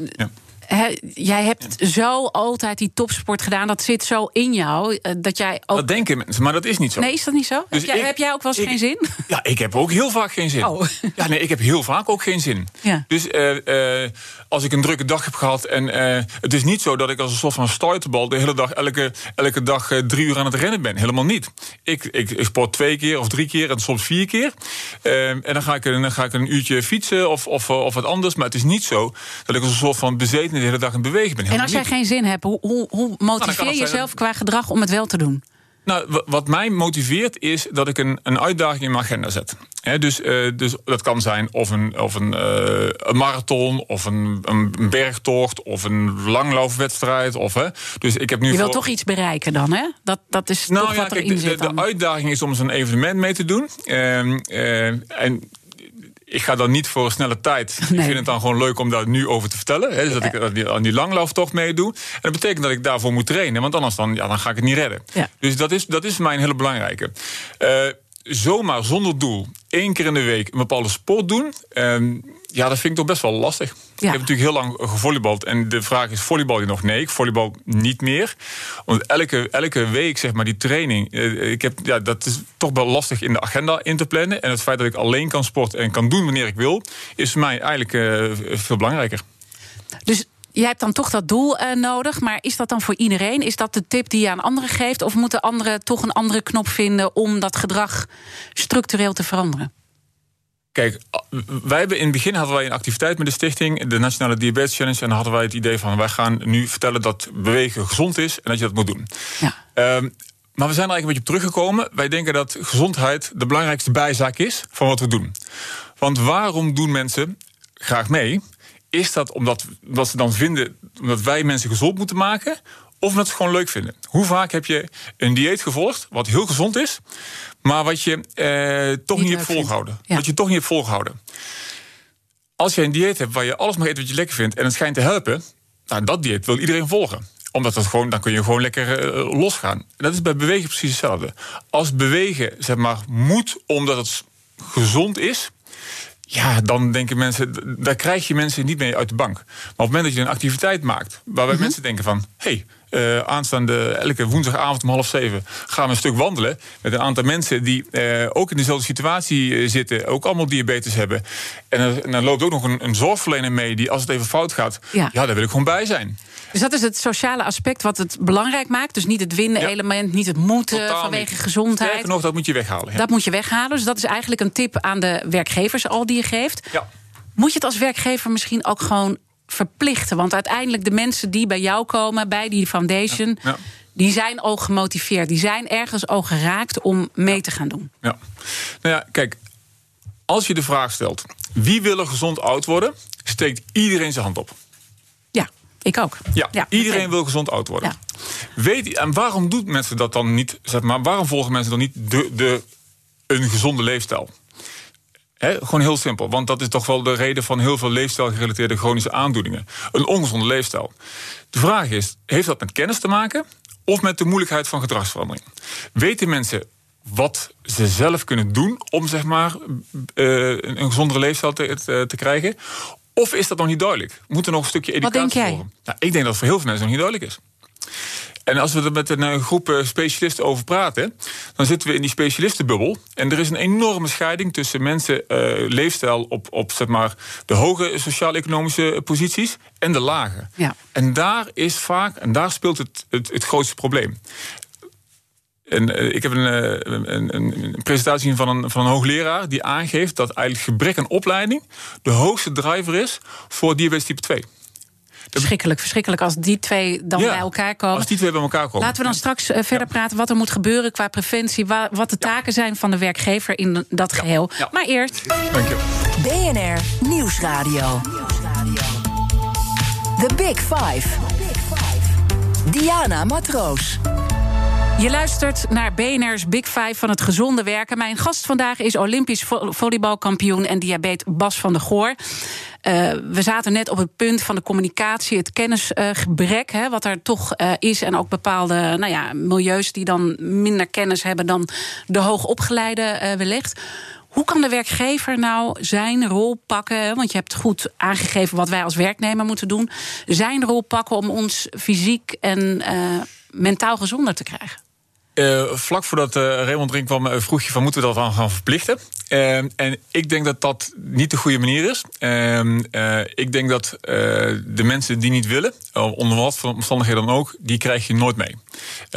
ja jij hebt zo altijd die topsport gedaan. Dat zit zo in jou. Eh, dat jij ook... Dat denken mensen, maar dat is niet zo. Nee, is dat niet zo? Dus heb, jij, heb, jij, ook wel eens geen zin? Ja, ik heb ook heel vaak geen zin. Oh. Ja, nee, ik heb heel vaak ook geen zin. Ja. Dus uh, uh, als ik een drukke dag heb gehad. En het is niet zo dat ik als een soort van stuiterbal de hele dag, elke, elke dag drie uur aan het rennen ben. Helemaal niet. Ik, ik, ik sport twee keer of drie keer en soms vier keer. en dan ga, ik, dan ga ik een uurtje fietsen of, of, of wat anders. Maar het is niet zo dat ik als een soort van bezeten de hele dag in beweging ben. En als jij geen zin hebt, hoe, hoe, hoe motiveer nou, je jezelf qua gedrag om het wel te doen? Nou, wat mij motiveert is dat ik een, een uitdaging in mijn agenda zet. dus, uh, dus dat kan zijn of een, of een, uh, een marathon, of een, een, bergtocht, of een langlaufwedstrijd. Of, hè. Dus ik heb nu je wilt toch iets bereiken dan, hè? Dat, dat is nou, toch ja, wat erin kijk, de, zit de, de, uitdaging is om zo'n evenement mee te doen. Uh, en ik ga dan niet voor een snelle tijd. Nee. Ik vind het dan gewoon leuk om daar nu over te vertellen. Hè, dus dat ik aan die, langlauftocht meedoe. En dat betekent dat ik daarvoor moet trainen. Want anders dan, ja, dan ga ik het niet redden. Ja. Dus dat is, dat is voor mij een hele belangrijke. Uh, zomaar zonder doel één keer in de week een bepaalde sport doen. Um, ja, dat vind ik toch best wel lastig. Ik heb natuurlijk heel lang gevolleybald. En de vraag is, volleybal je nog? Nee, ik volleybal niet meer. Want elke, elke week, zeg maar, die training... Eh, ik heb, ja, dat is toch wel lastig in de agenda in te plannen. En het feit dat ik alleen kan sporten en kan doen wanneer ik wil... is voor mij eigenlijk uh, veel belangrijker. Dus Jij hebt dan toch dat doel uh, nodig, maar is dat dan voor iedereen? Is dat de tip die je aan anderen geeft? Of moeten anderen toch een andere knop vinden om dat gedrag structureel te veranderen? Kijk, wij hebben in het begin hadden wij een activiteit met de stichting, de Nationale Diabetes Challenge. En dan hadden wij het idee van wij gaan nu vertellen dat bewegen gezond is en dat je dat moet doen. Ja. Um, maar we zijn er eigenlijk een beetje op teruggekomen. Wij denken dat gezondheid de belangrijkste bijzaak is van wat we doen. Want waarom doen mensen graag mee? Is dat omdat, omdat ze dan vinden dat wij mensen gezond moeten maken? Of omdat ze het gewoon leuk vinden? Hoe vaak heb je een dieet gevolgd, wat heel gezond is, maar wat je eh, toch niet, niet hebt volgehouden? Wat je toch niet hebt volgehouden. Als je een dieet hebt waar je alles mag eten wat je lekker vindt en het schijnt te helpen, nou, dat dieet wil iedereen volgen omdat dat gewoon, dan kun je gewoon lekker uh, losgaan. Dat is bij bewegen precies hetzelfde. Als bewegen zeg maar, moet omdat het gezond is, ja, dan denken mensen, daar krijg je mensen niet mee uit de bank. Maar op het moment dat je een activiteit maakt, waarbij mhm. mensen denken van, hé, hey, uh, aanstaande elke woensdagavond om half zeven gaan we een stuk wandelen met een aantal mensen die uh, ook in dezelfde situatie uh, zitten, ook allemaal diabetes hebben. En, en dan loopt ook nog een, een, zorgverlener mee die als het even fout gaat, ja. ja, daar wil ik gewoon bij zijn. Dus dat is het sociale aspect wat het belangrijk maakt. Dus niet het winnen-element, niet het moeten vanwege gezondheid. Sterker nog, dat moet je weghalen. Ja. Dat moet je weghalen. Dus dat is eigenlijk een tip aan de werkgevers al die je geeft. Ja. Moet je het als werkgever misschien ook gewoon verplichten? Want uiteindelijk de mensen die bij jou komen, bij die foundation... Ja. die zijn al gemotiveerd. Die zijn ergens al geraakt om mee te gaan doen. Ja. Nou ja, kijk, als je de vraag stelt... wie wil er gezond oud worden, steekt iedereen zijn hand op. Ik ook. Ja, iedereen wil gezond oud worden. Ja. Weet, en waarom doen mensen dat dan niet? Zeg maar, waarom volgen mensen dan niet de, de, een gezonde leefstijl? Gewoon heel simpel, want dat is toch wel de reden van heel veel leefstijlgerelateerde chronische aandoeningen. Een ongezonde leefstijl. De vraag is: heeft dat met kennis te maken of met de moeilijkheid van gedragsverandering? Weten mensen wat ze zelf kunnen doen om zeg maar, uh, een gezondere leefstijl te, te, te, krijgen? Of is dat nog niet duidelijk? Moet er nog een stukje educatie jij? Nou, ik denk dat het voor heel veel mensen nog niet duidelijk is. En als we er met een groep eh, specialisten over praten, dan zitten we in die specialistenbubbel. En er is een enorme scheiding tussen mensen, uh, leefstijl op, op zeg maar, de hoge sociaal-economische posities en de lage. Ja. En daar is vaak, en daar speelt het, het, het grootste probleem. En, uh, ik heb een, een, een, presentatie van een, van een hoogleraar die aangeeft dat eigenlijk gebrek aan opleiding de hoogste driver is voor diabetes type 2. Verschrikkelijk, verschrikkelijk als die twee dan Ja, bij elkaar komen. Als die twee bij elkaar komen. Laten we dan straks eh, verder praten wat er moet gebeuren qua preventie, wa- wat de taken zijn van de werkgever in dat geheel. Ja. Maar eerst. Dank je. BNR Nieuwsradio. The Big Five. Diana Matroos. Je luistert naar BNR's Big Five van het gezonde werken. Mijn gast vandaag is Olympisch vo- volleybalkampioen en diabeet Bas van der Goor. Eh, we zaten net op het punt van de communicatie, het kennisgebrek, wat er toch eh, is. En ook bepaalde nou ja, milieus die dan minder kennis hebben dan de hoogopgeleide eh wellicht. Hoe kan de werkgever nou zijn rol pakken? Want je hebt goed aangegeven wat wij als werknemer moeten doen. Zijn rol pakken om ons fysiek en mentaal gezonder te krijgen? Eh, vlak voordat eh, Raymond erin kwam, eh, vroeg je van moeten we dat dan gaan verplichten? En ik denk dat dat niet de goede manier is. Eh, eh, ik denk dat de mensen die niet willen, onder wat voor omstandigheden dan ook, die krijg je nooit mee.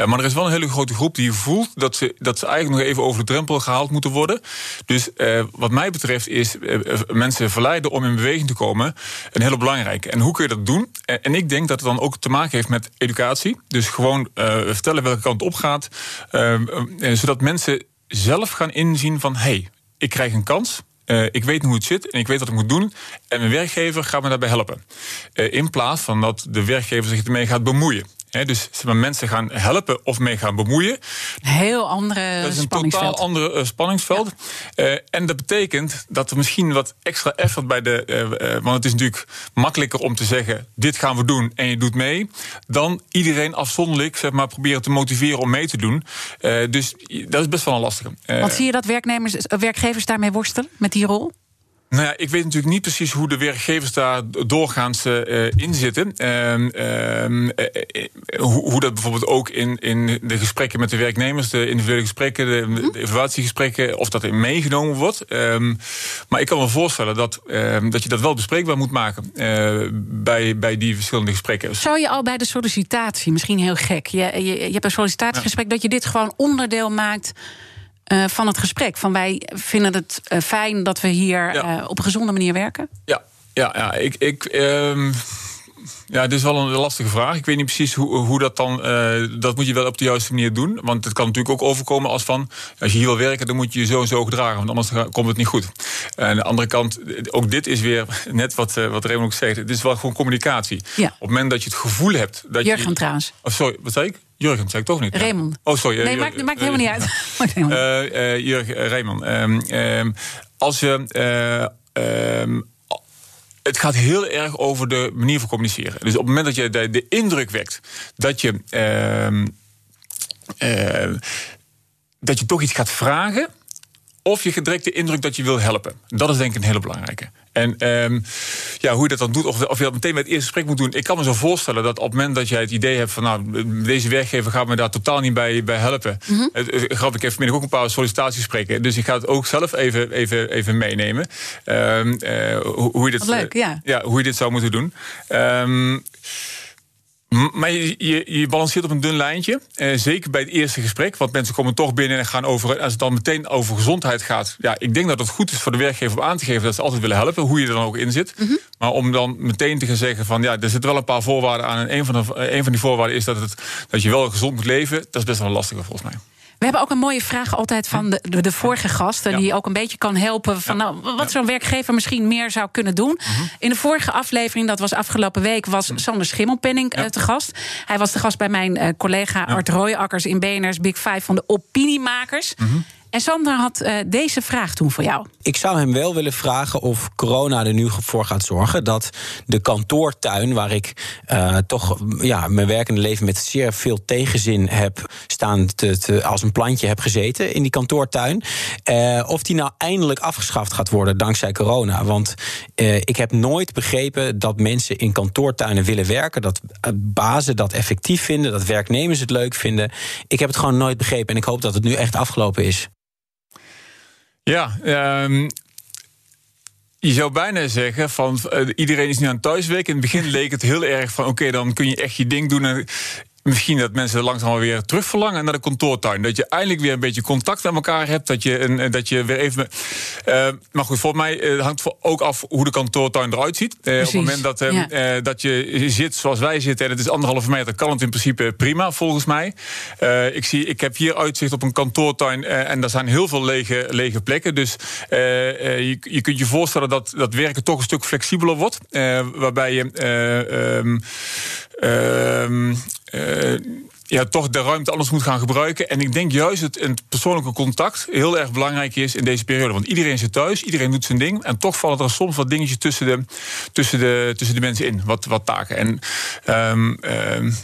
Maar er is wel een hele grote groep die voelt dat ze, dat ze eigenlijk nog even over de drempel gehaald moeten worden. Dus wat mij betreft is mensen verleiden om in beweging te komen een hele belangrijke. En hoe kun je dat doen? En ik denk dat het dan ook te maken heeft met educatie. Dus gewoon vertellen welke kant op gaat. Eh, eh, zodat mensen zelf gaan inzien van... hé, hey, ik krijg een kans... Eh, ik weet hoe het zit en ik weet wat ik moet doen. En mijn werkgever gaat me daarbij helpen. Eh, in plaats van dat de werkgever zich ermee gaat bemoeien. Dus zeg maar, mensen gaan helpen of mee gaan bemoeien. Een heel andere Dat is een totaal ander eh, spanningsveld. Eh, en dat betekent dat er misschien wat extra effort bij de. eh, eh, want het is natuurlijk makkelijker om te zeggen: dit gaan we doen en je doet mee. Dan iedereen afzonderlijk zeg maar, proberen te motiveren om mee te doen. Eh, dus dat is best wel een lastige. Eh, Want zie je dat werknemers, eh, werkgevers daarmee worstelen met die rol? Nou ja, ik weet natuurlijk niet precies hoe de werkgevers daar doorgaans eh in zitten. Ehm, ehm, eh, eh, hoe, hoe dat bijvoorbeeld ook in, in de gesprekken met de werknemers, de individuele gesprekken, de, de evaluatiegesprekken, of dat in meegenomen wordt. Ehm, maar ik kan me voorstellen dat, dat je dat wel bespreekbaar moet maken eh, bij, bij die verschillende gesprekken. Zou je al bij de sollicitatie, misschien heel gek, je, je, je hebt een sollicitatiegesprek, dat je dit gewoon onderdeel maakt eh, van het gesprek? Van wij vinden het eh, fijn dat we hier Ja. eh, op een gezonde manier werken? Ja, ja, ja ik. ik ehm, ja, dit is wel een lastige vraag. Ik weet niet precies hoe, hoe dat dan. eh, dat moet je wel op de juiste manier doen. Want het kan natuurlijk ook overkomen als van. Als je hier wil werken, dan moet je je zo en zo gedragen. Want anders komt het niet goed. En aan de andere kant, ook dit is weer [LAUGHS] net wat, eh, wat Raymond ook zegt. Het is wel gewoon communicatie. Ja. Op het moment dat je het gevoel hebt. Dat Jurgen je, trouwens. Oh, sorry, wat zei ik? Jurgen, zei ik toch niet? Ja. Raymond. Oh, sorry. eh, Nee, Jurgen, maakt, maakt helemaal niet uit. Maakt helemaal niet uit. Jurgen, Raymond. ehm, ehm, als je. eh, ehm, het gaat heel erg over de manier van communiceren. Dus op het moment dat je de, indruk wekt dat je. ehm, eh, dat je toch iets gaat vragen. Of je direct de indruk dat je wil helpen. Dat is denk ik een hele belangrijke. En ehm, ja, hoe je dat dan doet, of, of je dat meteen met het eerste gesprek moet doen. Ik kan me zo voorstellen dat op het moment dat jij het idee hebt van, nou, deze werkgever gaat me daar totaal niet bij, bij helpen. Het, grappig, ik heb vanmiddag ook een paar sollicitatiesgesprekken. Dus ik ga het ook zelf even, even, even meenemen. Ehm, eh, hoe, hoe je dit, leuk, ja. ja, hoe je dit zou moeten doen. Ehm, maar je, je, je balanceert op een dun lijntje. Eh, zeker bij het eerste gesprek. Want mensen komen toch binnen en gaan over. Als het dan meteen over gezondheid gaat. Ja, ik denk dat het goed is voor de werkgever om aan te geven dat ze altijd willen helpen. Hoe je er dan ook in zit. Mhm. Maar om dan meteen te gaan zeggen van ja, er zitten wel een paar voorwaarden aan. En een van, de, een van die voorwaarden is dat, het, dat je wel gezond moet leven. Dat is best wel lastig volgens mij. We hebben ook een mooie vraag altijd van de, de, de vorige gast. Ja. Die ook een beetje kan helpen van nou, wat zo'n werkgever misschien meer zou kunnen doen. Mhm. In de vorige aflevering, dat was afgelopen week, was Sander Schimmelpenning eh, te gast. Hij was te gast bij mijn eh, collega Art Rooijakkers in BNR's Big Five van de opiniemakers. Mhm. En Sander had eh, deze vraag toen voor jou. Ik zou hem wel willen vragen of corona er nu voor gaat zorgen dat de kantoortuin, waar ik eh, toch ja, mijn werkende leven met zeer veel tegenzin heb staan, te, als een plantje heb gezeten in die kantoortuin, eh, of die nou eindelijk afgeschaft gaat worden dankzij corona. Want ik heb nooit begrepen dat mensen in kantoortuinen willen werken, dat bazen dat effectief vinden, dat werknemers het leuk vinden. Ik heb het gewoon nooit begrepen en ik hoop dat het nu echt afgelopen is. Ja, ehm, je zou bijna zeggen van eh, iedereen is nu aan thuiswerken. In het begin leek het heel erg van oké, dan kun je echt je ding doen. En misschien dat mensen langzaam weer terugverlangen naar de kantoortuin. Dat je eindelijk weer een beetje contact met elkaar hebt. Dat je, een, dat je weer even. Uh, maar goed, volgens mij uh, hangt ook af hoe de kantoortuin eruit ziet. Uh, op het moment dat, ja. dat je zit zoals wij zitten en het is anderhalve meter, kan het in principe prima, volgens mij. ik, zie, ik heb hier uitzicht op een kantoortuin en daar zijn heel veel lege, lege plekken. Dus je, je kunt je voorstellen dat dat werken toch een stuk flexibeler wordt. waarbij je. Um, uh, ja, toch de ruimte anders moet gaan gebruiken. En ik denk juist dat het persoonlijke contact heel erg belangrijk is in deze periode. Want iedereen zit thuis, iedereen doet zijn ding. En toch vallen er soms wat dingetjes tussen de, tussen de, tussen de mensen in, wat, wat taken. En um, um,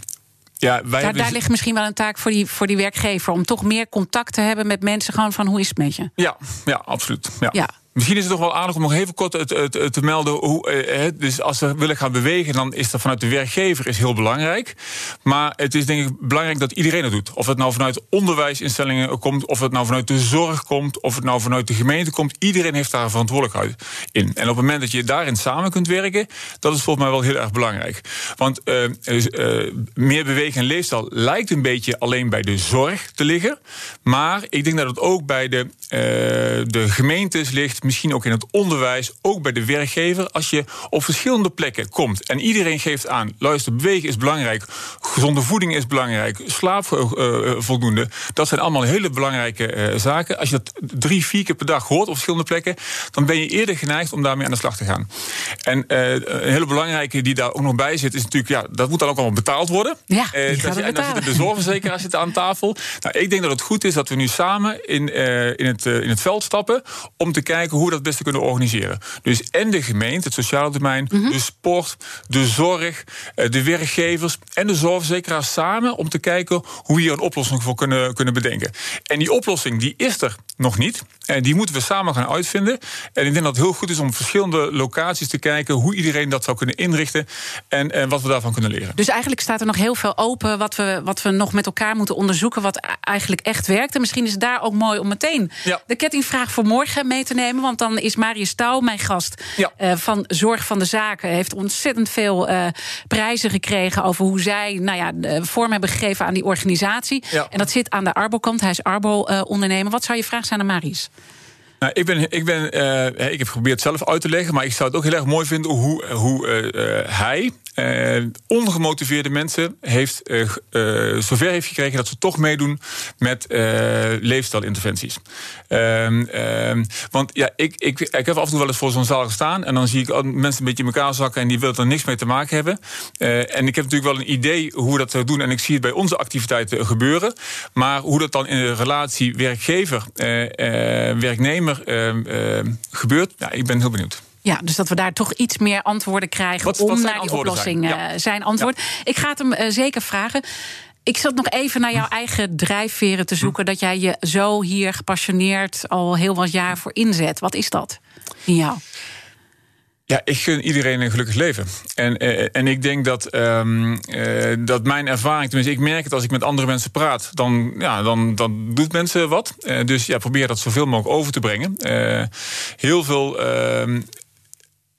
ja, wij daar, daar ligt misschien wel een taak voor die, voor die werkgever om toch meer contact te hebben met mensen, gewoon van hoe is het met je? Ja, ja absoluut. Ja. ja. Misschien is het toch wel aardig om nog even kort te, te melden. Hoe, eh, dus als ze willen gaan bewegen, dan is dat vanuit de werkgever is heel belangrijk. Maar het is denk ik belangrijk dat iedereen het doet. Of het nou vanuit onderwijsinstellingen komt, of het nou vanuit de zorg komt, of het nou vanuit de gemeente komt. Iedereen heeft daar verantwoordelijkheid in. En op het moment dat je daarin samen kunt werken, dat is volgens mij wel heel erg belangrijk. Want uh, uh, meer bewegen en leefstijl lijkt een beetje alleen bij de zorg te liggen. Maar ik denk dat het ook bij de, de gemeentes ligt misschien ook in het onderwijs, ook bij de werkgever. Als je op verschillende plekken komt en iedereen geeft aan: luister, bewegen is belangrijk, gezonde voeding is belangrijk, slaap uh, voldoende. Dat zijn allemaal hele belangrijke uh, zaken. Als je dat drie, vier keer per dag hoort op verschillende plekken, dan ben je eerder geneigd om daarmee aan de slag te gaan. En een hele belangrijke die daar ook nog bij zit, is natuurlijk, ja, dat moet dan ook allemaal betaald worden. Ja, die dat je, en dan zitten de zorgverzekeraars zitten aan tafel. Nou, ik denk dat het goed is dat we nu samen in, in, het, in het veld stappen om te kijken hoe we dat beste kunnen organiseren. Dus en de gemeente, het sociale domein, mhm. de sport, de zorg, eh, de werkgevers en de zorgverzekeraars samen om te kijken hoe we hier een oplossing voor kunnen, kunnen bedenken. En die oplossing die is er nog niet. En die moeten we samen gaan uitvinden. En ik denk dat het heel goed is om verschillende locaties te kijken hoe iedereen dat zou kunnen inrichten en, en wat we daarvan kunnen leren. Dus eigenlijk staat er nog heel veel open wat we, wat we nog met elkaar moeten onderzoeken, wat eigenlijk echt werkt. En misschien is het daar ook mooi om meteen de kettingvraag voor morgen mee te nemen. Want dan is Marius Touw, mijn gast uh, van Zorg van de Zaken, heeft ontzettend veel uh, prijzen gekregen over hoe zij nou ja, vorm hebben gegeven aan die organisatie. En dat zit aan de Arbo-kant. Hij is Arbo-ondernemer. wat zou je vraag zijn aan Marius? Nou, ik, ben, ik, ben, uh, ik heb geprobeerd zelf uit te leggen, maar ik zou het ook heel erg mooi vinden hoe, hoe uh, hij ongemotiveerde mensen heeft, zover heeft gekregen dat ze toch meedoen met leefstijlinterventies. Ehm, ehm, want ja, ik, ik, ik heb af en toe wel eens voor zo'n zaal gestaan en dan zie ik mensen een beetje in elkaar zakken en die willen er niks mee te maken hebben. en ik heb natuurlijk wel een idee hoe dat doen en ik zie het bij onze activiteiten gebeuren. Maar hoe dat dan in de relatie werkgever-werknemer ehm, gebeurt, ja, ik ben heel benieuwd. Ja, dus dat we daar toch iets meer antwoorden krijgen om naar die oplossing zijn, ja. zijn antwoord. Ik ga het hem uh, zeker vragen. Ik zat nog even naar jouw eigen drijfveren te zoeken. Dat jij je zo hier gepassioneerd al heel wat jaar voor inzet. Wat is dat in jou? Ja, ik gun iedereen een gelukkig leven. En, uh, en ik denk dat, um, uh, dat mijn ervaring, tenminste, ik merk het als ik met andere mensen praat, dan, ja, dan, dan doet mensen wat. Uh, dus ja, probeer dat zoveel mogelijk over te brengen. heel veel en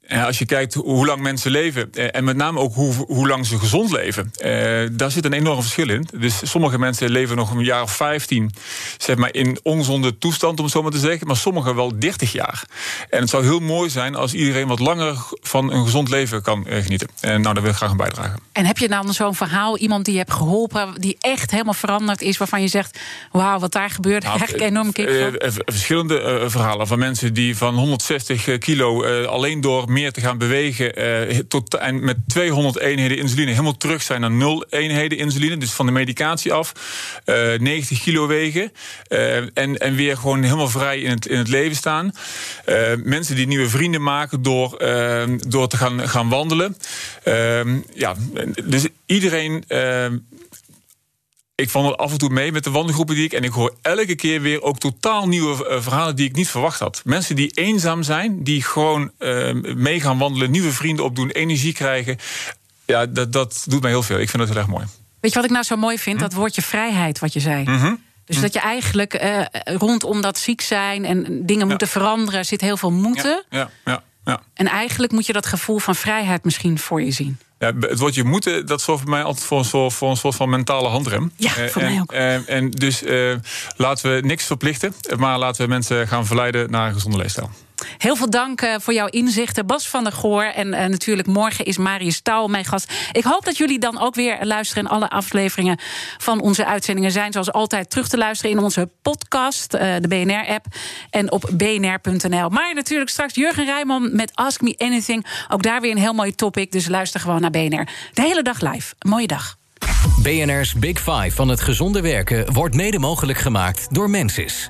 als je kijkt hoe lang mensen leven, eh, en met name ook hoe, hoe lang ze gezond leven, eh, daar zit een enorm verschil in. Dus sommige mensen leven nog een jaar of 15, zeg maar, in ongezonde toestand, om het zo maar te zeggen, maar sommigen wel 30 jaar. En het zou heel mooi zijn als iedereen wat langer van een gezond leven kan eh, genieten. En nou, daar wil ik graag aan bijdragen. En heb je dan zo'n verhaal, iemand die je hebt geholpen, die echt helemaal veranderd is, waarvan je zegt: Wauw, wat daar gebeurt, nou, echt enorm kick. verschillende verhalen van mensen die van 160 kilo alleen door meer te gaan bewegen. Uh, tot, en met 200 eenheden insuline helemaal terug zijn naar 0 eenheden insuline. Dus van de medicatie af. Uh, eh, 90 kilo wegen. Uh, en, en weer gewoon helemaal vrij in het, in het leven staan. mensen die nieuwe vrienden maken door, door te gaan, gaan wandelen. ja, dus iedereen ik vond het af en toe mee met de wandelgroepen die ik. En ik hoor elke keer weer ook totaal nieuwe eh, verhalen die ik niet verwacht had. Mensen die eenzaam zijn, die gewoon uh, mee gaan wandelen, nieuwe vrienden opdoen, energie krijgen. Ja, dat, dat doet mij heel veel. Ik vind het heel erg mooi. Weet je wat ik nou zo mooi vind? Hm? Dat woordje vrijheid, wat je zei. Mhm. Dus hm. dat je eigenlijk uh, rondom dat ziek zijn en dingen moeten veranderen, zit heel veel moeten. Ja, ja, ja, En eigenlijk moet je dat gevoel van vrijheid misschien voor je zien. Ja, het woordje moeten, dat zorgt voor mij altijd voor een soort, voor een soort van mentale handrem. Ja, voor en, mij ook. En, en dus uh, laten we niks verplichten, maar laten we mensen gaan verleiden naar een gezonde leefstijl. Heel veel dank uh, voor jouw inzichten, Bas van der Goor. En uh, natuurlijk morgen is Marius Touw mijn gast. Ik hoop dat jullie dan ook weer luisteren. En alle afleveringen van onze uitzendingen zijn zoals altijd terug te luisteren in onze podcast, uh, de BNR-app en op bnr.nl. Maar natuurlijk straks Jurgen Rijman met Ask Me Anything. Ook daar weer een heel mooi topic. Dus luister gewoon naar BNR. De hele dag live. Een mooie dag. BNR's Big Five van het gezonde werken wordt mede mogelijk gemaakt door Mensis.